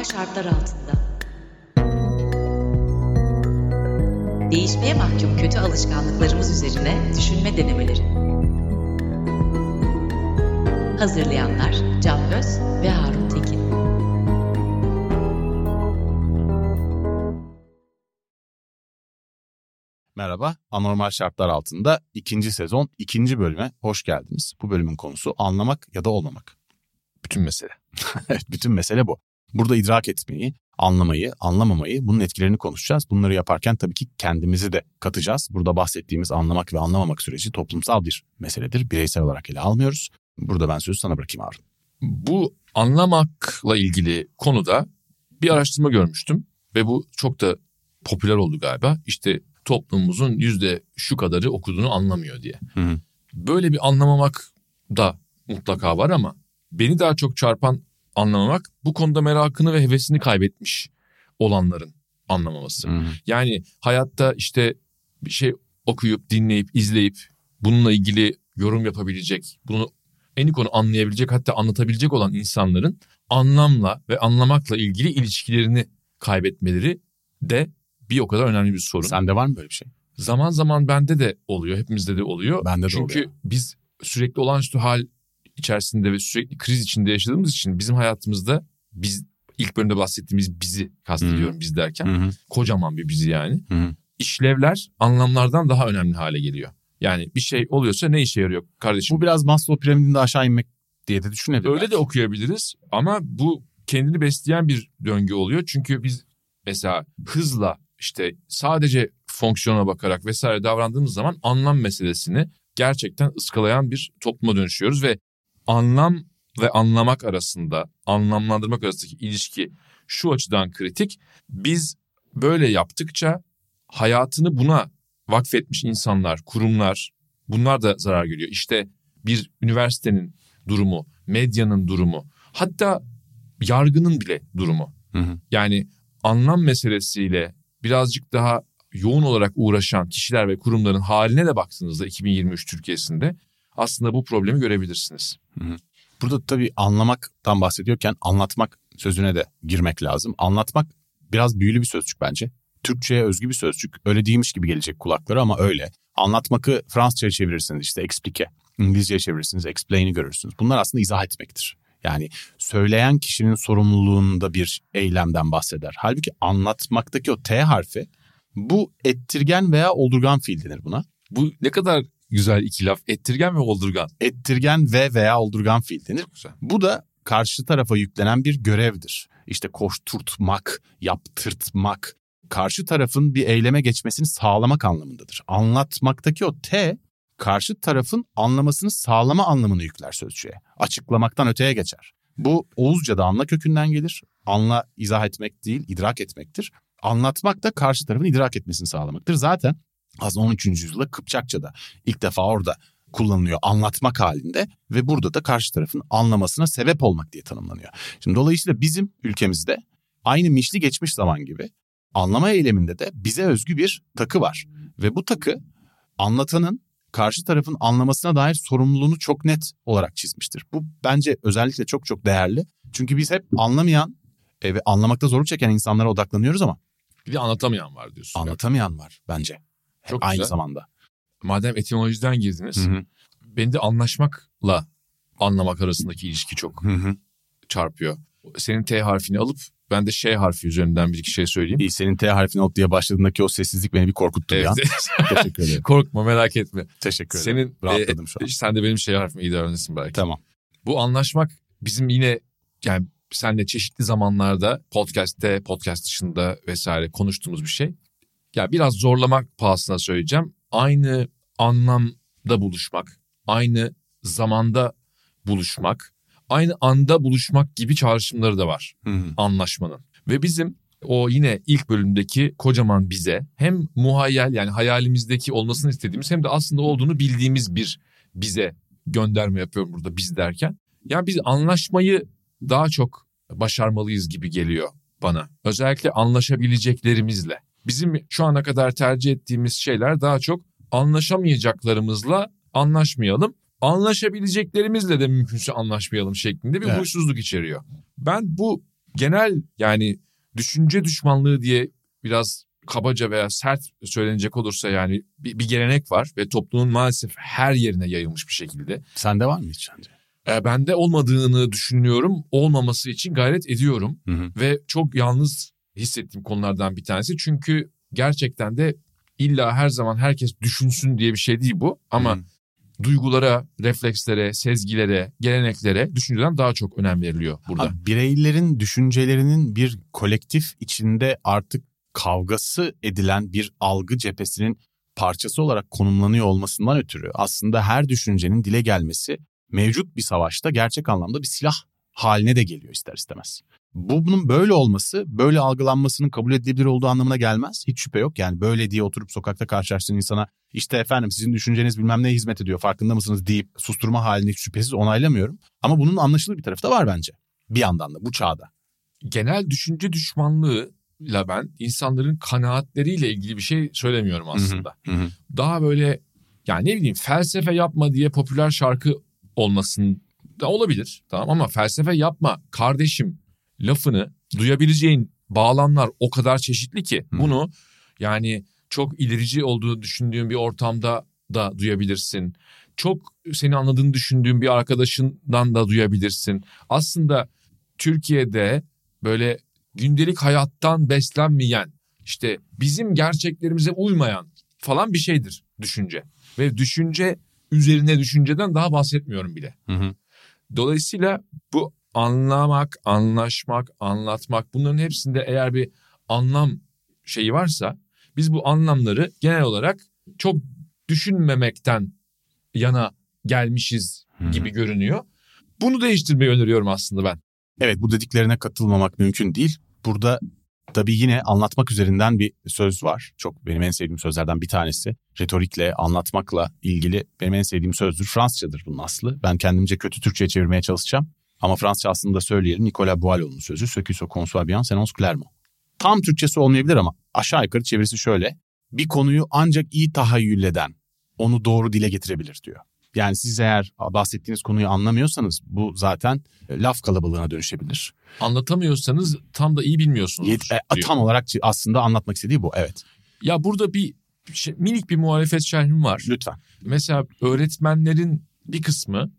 Anormal şartlar altında. Değişmeye mahkum kötü alışkanlıklarımız üzerine düşünme denemeleri. Hazırlayanlar Can Öz ve Harun Tekin. Merhaba, Anormal Şartlar Altında ikinci sezon ikinci bölüme hoş geldiniz. Bu bölümün konusu anlamak ya da olmamak. Bütün mesele. Evet, bütün mesele bu. Burada idrak etmeyi, anlamayı, anlamamayı, bunun etkilerini konuşacağız. Bunları yaparken tabii ki kendimizi de katacağız. Burada bahsettiğimiz anlamak ve anlamamak süreci toplumsal bir meseledir. Bireysel olarak ele almıyoruz. Burada ben sözü sana bırakayım Harun. Bu anlamakla ilgili konuda bir araştırma görmüştüm ve bu çok da popüler oldu galiba. İşte toplumumuzun yüzde şu kadarı okuduğunu anlamıyor diye. Hı hı. Böyle bir anlamamak da mutlaka var ama beni daha çok çarpan anlamamak bu konuda merakını ve hevesini kaybetmiş olanların anlamaması. Hı hı. Yani hayatta işte bir şey okuyup dinleyip izleyip bununla ilgili yorum yapabilecek, bunu en iyi konu anlayabilecek hatta anlatabilecek olan insanların anlamla ve anlamakla ilgili ilişkilerini kaybetmeleri de bir o kadar önemli bir sorun. Sende var mı böyle bir şey? Zaman zaman bende de oluyor, hepimizde de oluyor. Bende de Çünkü oluyor. biz sürekli olağanüstü hal içerisinde ve sürekli kriz içinde yaşadığımız için bizim hayatımızda biz ilk bölümde bahsettiğimiz bizi kastediyorum biz derken hı. kocaman bir bizi yani. Hı. İşlevler anlamlardan daha önemli hale geliyor. Yani bir şey oluyorsa ne işe yarıyor kardeşim? Bu biraz Maslow piramidinde aşağı inmek diye de düşünebilir. Öyle belki. de okuyabiliriz ama bu kendini besleyen bir döngü oluyor. Çünkü biz mesela hızla işte sadece fonksiyona bakarak vesaire davrandığımız zaman anlam meselesini gerçekten ıskalayan bir topluma dönüşüyoruz ve anlam ve anlamak arasında, anlamlandırmak arasındaki ilişki şu açıdan kritik. Biz böyle yaptıkça hayatını buna vakfetmiş insanlar, kurumlar bunlar da zarar görüyor. İşte bir üniversitenin durumu, medyanın durumu, hatta yargının bile durumu. Hı hı. Yani anlam meselesiyle birazcık daha yoğun olarak uğraşan kişiler ve kurumların haline de baktığınızda 2023 Türkiye'sinde aslında bu problemi görebilirsiniz. Burada tabii anlamaktan bahsediyorken anlatmak sözüne de girmek lazım. Anlatmak biraz büyülü bir sözcük bence. Türkçe'ye özgü bir sözcük. Öyle değilmiş gibi gelecek kulaklara ama öyle. Anlatmakı Fransızca'ya çevirirsiniz işte explique. İngilizce'ye çevirirsiniz explain'i görürsünüz. Bunlar aslında izah etmektir. Yani söyleyen kişinin sorumluluğunda bir eylemden bahseder. Halbuki anlatmaktaki o T harfi bu ettirgen veya oldurgan fiil denir buna. Bu ne kadar güzel iki laf. Ettirgen ve oldurgan. Ettirgen ve veya oldurgan fiil denir. Güzel. Bu da karşı tarafa yüklenen bir görevdir. İşte koşturtmak, yaptırtmak, karşı tarafın bir eyleme geçmesini sağlamak anlamındadır. Anlatmaktaki o T, karşı tarafın anlamasını sağlama anlamını yükler sözcüğe. Açıklamaktan öteye geçer. Bu Oğuzca'da anla kökünden gelir. Anla izah etmek değil, idrak etmektir. Anlatmak da karşı tarafın idrak etmesini sağlamaktır. Zaten aslında 13. yüzyılda Kıpçakça'da ilk defa orada kullanılıyor anlatmak halinde ve burada da karşı tarafın anlamasına sebep olmak diye tanımlanıyor. Şimdi dolayısıyla bizim ülkemizde aynı mişli geçmiş zaman gibi anlama eyleminde de bize özgü bir takı var. Ve bu takı anlatanın karşı tarafın anlamasına dair sorumluluğunu çok net olarak çizmiştir. Bu bence özellikle çok çok değerli. Çünkü biz hep anlamayan e, ve anlamakta zorluk çeken insanlara odaklanıyoruz ama Bir de anlatamayan var diyorsun. anlatamayan var bence. Çok Aynı güzel. zamanda. Madem etimolojiden girdiniz. Hı hı. Beni de anlaşmakla anlamak arasındaki ilişki çok Hı hı. çarpıyor. Senin T harfini alıp ben de Ş harfi üzerinden bir iki şey söyleyeyim. İyi senin T harfini ot diye başladığındaki o sessizlik beni bir korkuttu bir an. Teşekkür ederim. Korkma merak etme. Teşekkür ederim. Senin Rahatladım şu an. e, sen de benim şey harfime iyi davranırsın belki. Tamam. Bu anlaşmak bizim yine yani senle çeşitli zamanlarda podcast'te, podcast dışında vesaire konuştuğumuz bir şey. Ya biraz zorlamak pahasına söyleyeceğim. Aynı anlamda buluşmak, aynı zamanda buluşmak, aynı anda buluşmak gibi çağrışımları da var hı. anlaşmanın. Ve bizim o yine ilk bölümdeki kocaman bize hem muhayyel yani hayalimizdeki olmasını istediğimiz hem de aslında olduğunu bildiğimiz bir bize gönderme yapıyorum burada biz derken. Yani biz anlaşmayı daha çok başarmalıyız gibi geliyor bana. Özellikle anlaşabileceklerimizle. Bizim şu ana kadar tercih ettiğimiz şeyler daha çok anlaşamayacaklarımızla anlaşmayalım. Anlaşabileceklerimizle de mümkünse anlaşmayalım şeklinde bir Evet. huysuzluk içeriyor. Ben bu genel yani düşünce düşmanlığı diye biraz kabaca veya sert söylenecek olursa yani bir, bir gelenek var ve toplumun maalesef her yerine yayılmış bir şekilde. Sende var mı hiç sence? E, bende olmadığını düşünüyorum. Olmaması için gayret ediyorum. Hı hı. Ve çok yalnız hissettiğim konulardan bir tanesi. Çünkü gerçekten de illa her zaman herkes düşünsün diye bir şey değil bu. Ama Hı. duygulara, reflekslere, sezgilere, geleneklere düşünceden daha çok önem veriliyor burada. Abi, bireylerin düşüncelerinin bir kolektif içinde artık kavgası edilen bir algı cephesinin parçası olarak konumlanıyor olmasından ötürü aslında her düşüncenin dile gelmesi mevcut bir savaşta gerçek anlamda bir silah haline de geliyor ister istemez. Bu bunun böyle olması, böyle algılanmasının kabul edilebilir olduğu anlamına gelmez. Hiç şüphe yok. Yani böyle diye oturup sokakta karşılaştığın insana işte efendim sizin düşünceniz bilmem neye hizmet ediyor farkında mısınız deyip susturma halini hiç şüphesiz onaylamıyorum. Ama bunun anlaşılır bir tarafı da var bence. Bir yandan da bu çağda. Genel düşünce düşmanlığıyla ben insanların kanaatleriyle ilgili bir şey söylemiyorum aslında. Hı hı. Daha böyle yani ne bileyim felsefe yapma diye popüler şarkı olmasın da olabilir. Tamam ama felsefe yapma kardeşim lafını duyabileceğin bağlamlar o kadar çeşitli ki Hı. bunu yani çok ilerici olduğunu düşündüğün bir ortamda da duyabilirsin. Çok seni anladığını düşündüğün bir arkadaşından da duyabilirsin. Aslında Türkiye'de böyle gündelik hayattan beslenmeyen işte bizim gerçeklerimize uymayan falan bir şeydir düşünce. Ve düşünce üzerine düşünceden daha bahsetmiyorum bile. Hı hı. Dolayısıyla bu anlamak, anlaşmak, anlatmak bunların hepsinde eğer bir anlam şeyi varsa biz bu anlamları genel olarak çok düşünmemekten yana gelmişiz gibi görünüyor. Bunu değiştirmeyi öneriyorum aslında ben. Evet bu dediklerine katılmamak mümkün değil. Burada tabii yine anlatmak üzerinden bir söz var. Çok benim en sevdiğim sözlerden bir tanesi. Retorikle, anlatmakla ilgili benim en sevdiğim sözdür. Fransızcadır bunun aslı. Ben kendimce kötü Türkçe'ye çevirmeye çalışacağım. Ama Fransızca aslında da söyleyelim. Nicolas Boileau'nun sözü. Ce qui se conçoit bien clairement. Tam Türkçesi olmayabilir ama aşağı yukarı çevirisi şöyle. Bir konuyu ancak iyi tahayyül eden onu doğru dile getirebilir diyor. Yani siz eğer bahsettiğiniz konuyu anlamıyorsanız bu zaten e, laf kalabalığına dönüşebilir. Anlatamıyorsanız tam da iyi bilmiyorsunuz. Yet- e, tam olarak aslında anlatmak istediği bu evet. Ya burada bir şey, minik bir muhalefet şerhim var. Lütfen. Mesela öğretmenlerin bir kısmı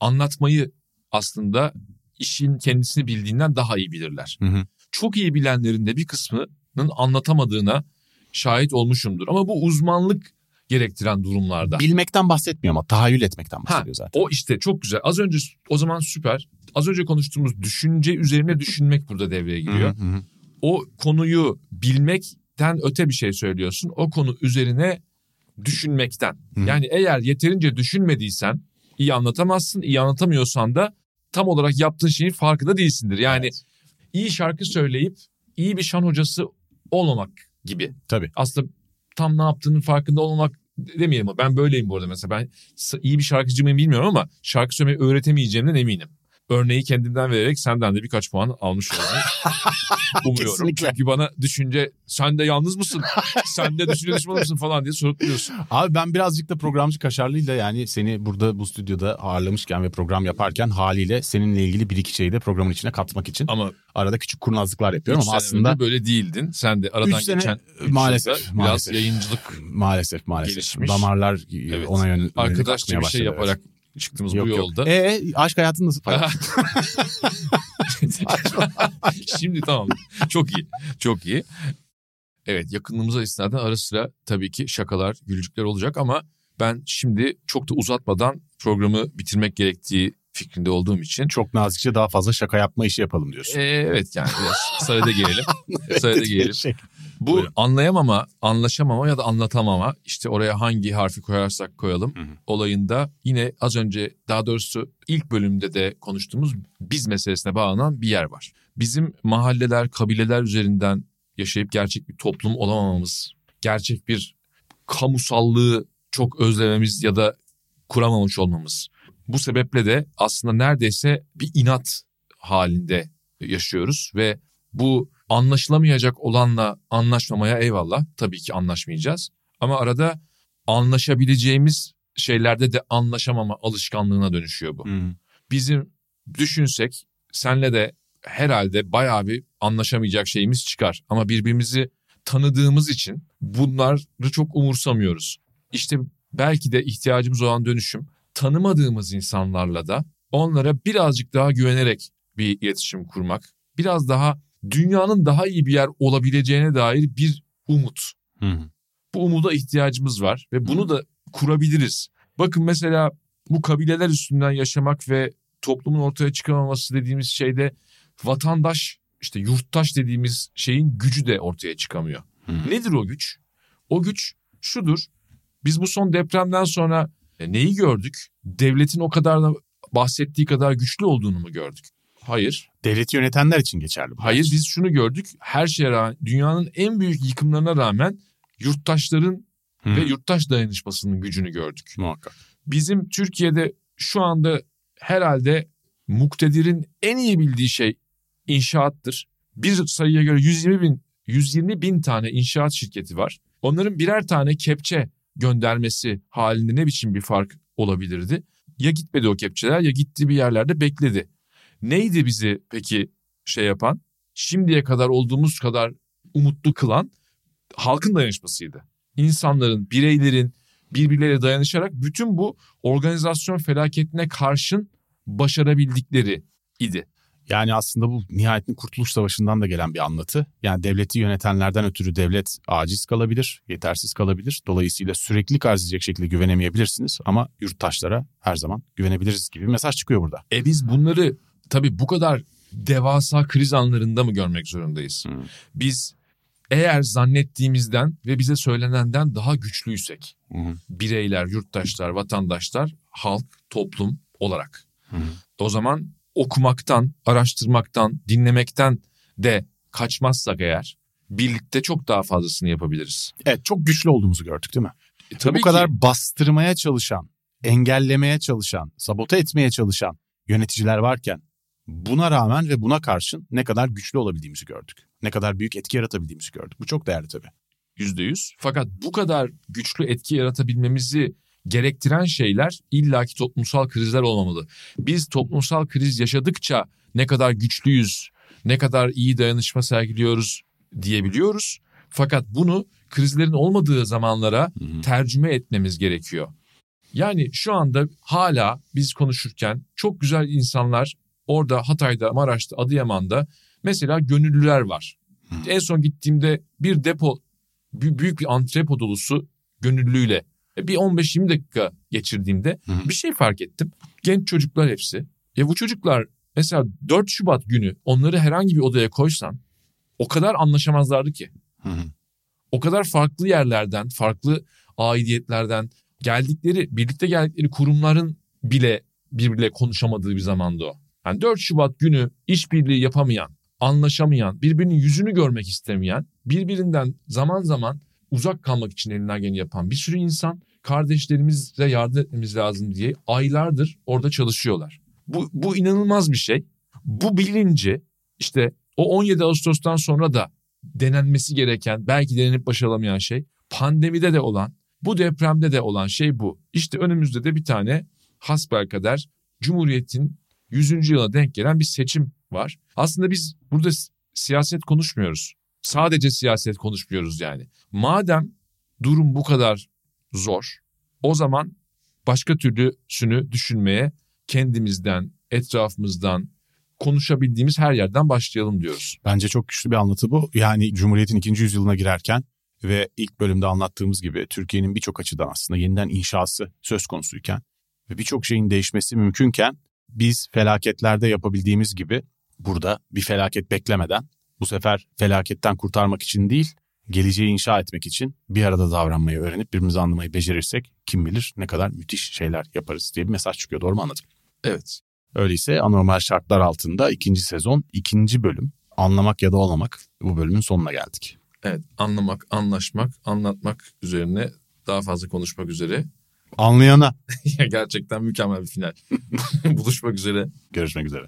anlatmayı aslında işin kendisini bildiğinden daha iyi bilirler. Hı hı. Çok iyi bilenlerin de bir kısmının anlatamadığına şahit olmuşumdur. Ama bu uzmanlık gerektiren durumlarda. Bilmekten bahsetmiyor ama tahayyül etmekten Ha, bahsediyor zaten. o işte çok güzel. Az önce o zaman süper. Az önce konuştuğumuz düşünce üzerine düşünmek burada devreye giriyor. Hı hı hı. O konuyu bilmekten öte bir şey söylüyorsun. O konu üzerine düşünmekten. Hı. Yani eğer yeterince düşünmediysen iyi anlatamazsın. İyi anlatamıyorsan da tam olarak yaptığın şeyin farkında değilsindir. Yani Evet. iyi şarkı söyleyip iyi bir şan hocası olmamak gibi. Tabii. Aslında tam ne yaptığının farkında olmamak demeyelim ben böyleyim bu arada mesela. Ben iyi bir şarkıcı mıyım bilmiyorum ama şarkı söylemeyi öğretemeyeceğimden eminim. Örneği kendimden vererek senden de birkaç puan almış oldum. Umuyorum. Kesinlikle. Çünkü bana düşünce sen de yalnız mısın? sen de düşünce düşmanı mısın falan diye sorup duruyorsun. Abi ben birazcık da programcı kaşarlığıyla yani seni burada bu stüdyoda ağırlamışken ve program yaparken haliyle seninle ilgili bir iki şeyi de programın içine katmak için Ama arada küçük kurnazlıklar yapıyorum ama aslında böyle değildin. Sen de aradan sene, geçen maalesef, biraz maalesef. yayıncılık maalesef maalesef Gelişmiş. damarlar Evet. ona yön, arkadaşça yönelik bir şey yaparak çıktığımız evet. bu Yok, yolda. Yok. E aşk hayatın nasıl falan? Şimdi tamam. Çok iyi. Çok iyi. Evet yakınlığımıza istinaden ara sıra tabii ki şakalar, gülücükler olacak ama ben şimdi çok da uzatmadan programı bitirmek gerektiği fikrinde olduğum için Çok nazikçe daha fazla şaka yapma işi yapalım diyorsun. Ee, evet yani biraz sayıda gelelim. sayıda gelelim. Şey, Bu Buyurun. anlayamama, anlaşamama ya da anlatamama işte oraya hangi harfi koyarsak koyalım Hı hı. olayında yine az önce daha doğrusu ilk bölümde de konuştuğumuz biz meselesine bağlanan bir yer var. Bizim mahalleler, kabileler üzerinden yaşayıp gerçek bir toplum olamamamız, gerçek bir kamusallığı çok özlememiz ya da kuramamış olmamız. Bu sebeple de aslında neredeyse bir inat halinde yaşıyoruz ve bu anlaşılamayacak olanla anlaşmamaya eyvallah tabii ki anlaşmayacağız. Ama arada anlaşabileceğimiz şeylerde de anlaşamama alışkanlığına dönüşüyor bu. Hı. Bizim düşünsek senle de herhalde bayağı bir anlaşamayacak şeyimiz çıkar. Ama birbirimizi tanıdığımız için bunları çok umursamıyoruz. İşte belki de ihtiyacımız olan dönüşüm tanımadığımız insanlarla da onlara birazcık daha güvenerek bir iletişim kurmak. Biraz daha dünyanın daha iyi bir yer olabileceğine dair bir umut. Hı hı. Bu umuda ihtiyacımız var ve bunu da kurabiliriz. Bakın mesela bu kabileler üstünden yaşamak ve toplumun ortaya çıkamaması dediğimiz şeyde vatandaş işte yurttaş dediğimiz şeyin gücü de ortaya çıkamıyor. Hı. Nedir o güç? O güç şudur. Biz bu son depremden sonra e, neyi gördük? Devletin o kadar da bahsettiği kadar güçlü olduğunu mu gördük? Hayır. Devleti yönetenler için geçerli bu. Hayır biz şunu gördük. Her şeye rağmen dünyanın en büyük yıkımlarına rağmen yurttaşların Hı. ve yurttaş dayanışmasının gücünü gördük. Muhakkak. Bizim Türkiye'de şu anda herhalde muktedirin en iyi bildiği şey inşaattır. Bir sayıya göre 120 bin 120 bin tane inşaat şirketi var. Onların birer tane kepçe göndermesi halinde ne biçim bir fark olabilirdi? Ya gitmedi o kepçeler ya gitti bir yerlerde bekledi. Neydi bizi peki şey yapan? Şimdiye kadar olduğumuz kadar umutlu kılan halkın dayanışmasıydı. İnsanların, bireylerin birbirleriyle dayanışarak bütün bu organizasyon felaketine karşın başarabildikleri idi. Yani aslında bu nihayetinde Kurtuluş Savaşı'ndan da gelen bir anlatı. Yani devleti yönetenlerden ötürü devlet aciz kalabilir, yetersiz kalabilir. Dolayısıyla sürekli arz edecek şekilde güvenemeyebilirsiniz ama yurttaşlara her zaman güvenebiliriz gibi bir mesaj çıkıyor burada. E biz bunları tabii bu kadar devasa kriz anlarında mı görmek zorundayız? Hı. Biz eğer zannettiğimizden ve bize söylenenden daha güçlüysek hı. bireyler, yurttaşlar, vatandaşlar, halk, toplum olarak hı. o zaman okumaktan, araştırmaktan, dinlemekten de kaçmazsak eğer birlikte çok daha fazlasını yapabiliriz. Evet çok güçlü olduğumuzu gördük değil mi? E, tabii bu kadar ki bastırmaya çalışan, engellemeye çalışan, sabote etmeye çalışan yöneticiler varken buna rağmen ve buna karşın ne kadar güçlü olabildiğimizi gördük. Ne kadar büyük etki yaratabildiğimizi gördük. Bu çok değerli tabii. yüzde yüz. Fakat bu kadar güçlü etki yaratabilmemizi gerektiren şeyler illaki toplumsal krizler olmamalı. Biz toplumsal kriz yaşadıkça ne kadar güçlüyüz, ne kadar iyi dayanışma sergiliyoruz diyebiliyoruz. Fakat bunu krizlerin olmadığı zamanlara tercüme etmemiz gerekiyor. Yani şu anda hala biz konuşurken çok güzel insanlar orada Hatay'da, Maraş'ta, Adıyaman'da mesela gönüllüler var. En son gittiğimde bir depo, bü- büyük bir antrepo dolusu gönüllüyle bir 15-20 dakika geçirdiğimde Hı hı. bir şey fark ettim. Genç çocuklar hepsi. Ya bu çocuklar mesela 4 Şubat günü onları herhangi bir odaya koysan o kadar anlaşamazlardı ki. Hı hı. O kadar farklı yerlerden, farklı aidiyetlerden geldikleri, birlikte geldikleri kurumların bile birbiriyle konuşamadığı bir zamandı o. Yani 4 Şubat günü işbirliği yapamayan, anlaşamayan, birbirinin yüzünü görmek istemeyen, birbirinden zaman zaman uzak kalmak için elinden geleni yapan bir sürü insan kardeşlerimize yardım etmemiz lazım diye aylardır orada çalışıyorlar. Bu, bu inanılmaz bir şey. Bu bilinci işte o 17 Ağustos'tan sonra da denenmesi gereken, belki denenip başarılamayan şey, pandemide de olan, bu depremde de olan şey bu. İşte önümüzde de bir tane hasbelkader Cumhuriyet'in 100. yılına denk gelen bir seçim var. Aslında biz burada siyaset konuşmuyoruz. Sadece siyaset konuşmuyoruz yani. Madem durum bu kadar zor, o zaman başka türlüsünü düşünmeye kendimizden, etrafımızdan, konuşabildiğimiz her yerden başlayalım diyoruz. Bence çok güçlü bir anlatı bu. Yani Cumhuriyet'in ikinci yüzyılına girerken ve ilk bölümde anlattığımız gibi Türkiye'nin birçok açıdan aslında yeniden inşası söz konusuyken ve birçok şeyin değişmesi mümkünken biz felaketlerde yapabildiğimiz gibi burada bir felaket beklemeden bu sefer felaketten kurtarmak için değil geleceği inşa etmek için bir arada davranmayı öğrenip birbirimizi anlamayı becerirsek kim bilir ne kadar müthiş şeyler yaparız diye bir mesaj çıkıyor. Doğru mu anladım? Evet. Öyleyse anormal şartlar altında ikinci sezon ikinci bölüm anlamak ya da olmamak bu bölümün sonuna geldik. Evet, anlamak, anlaşmak, anlatmak üzerine daha fazla konuşmak üzere. Anlayana Gerçekten mükemmel bir final. Buluşmak üzere. görüşmek üzere.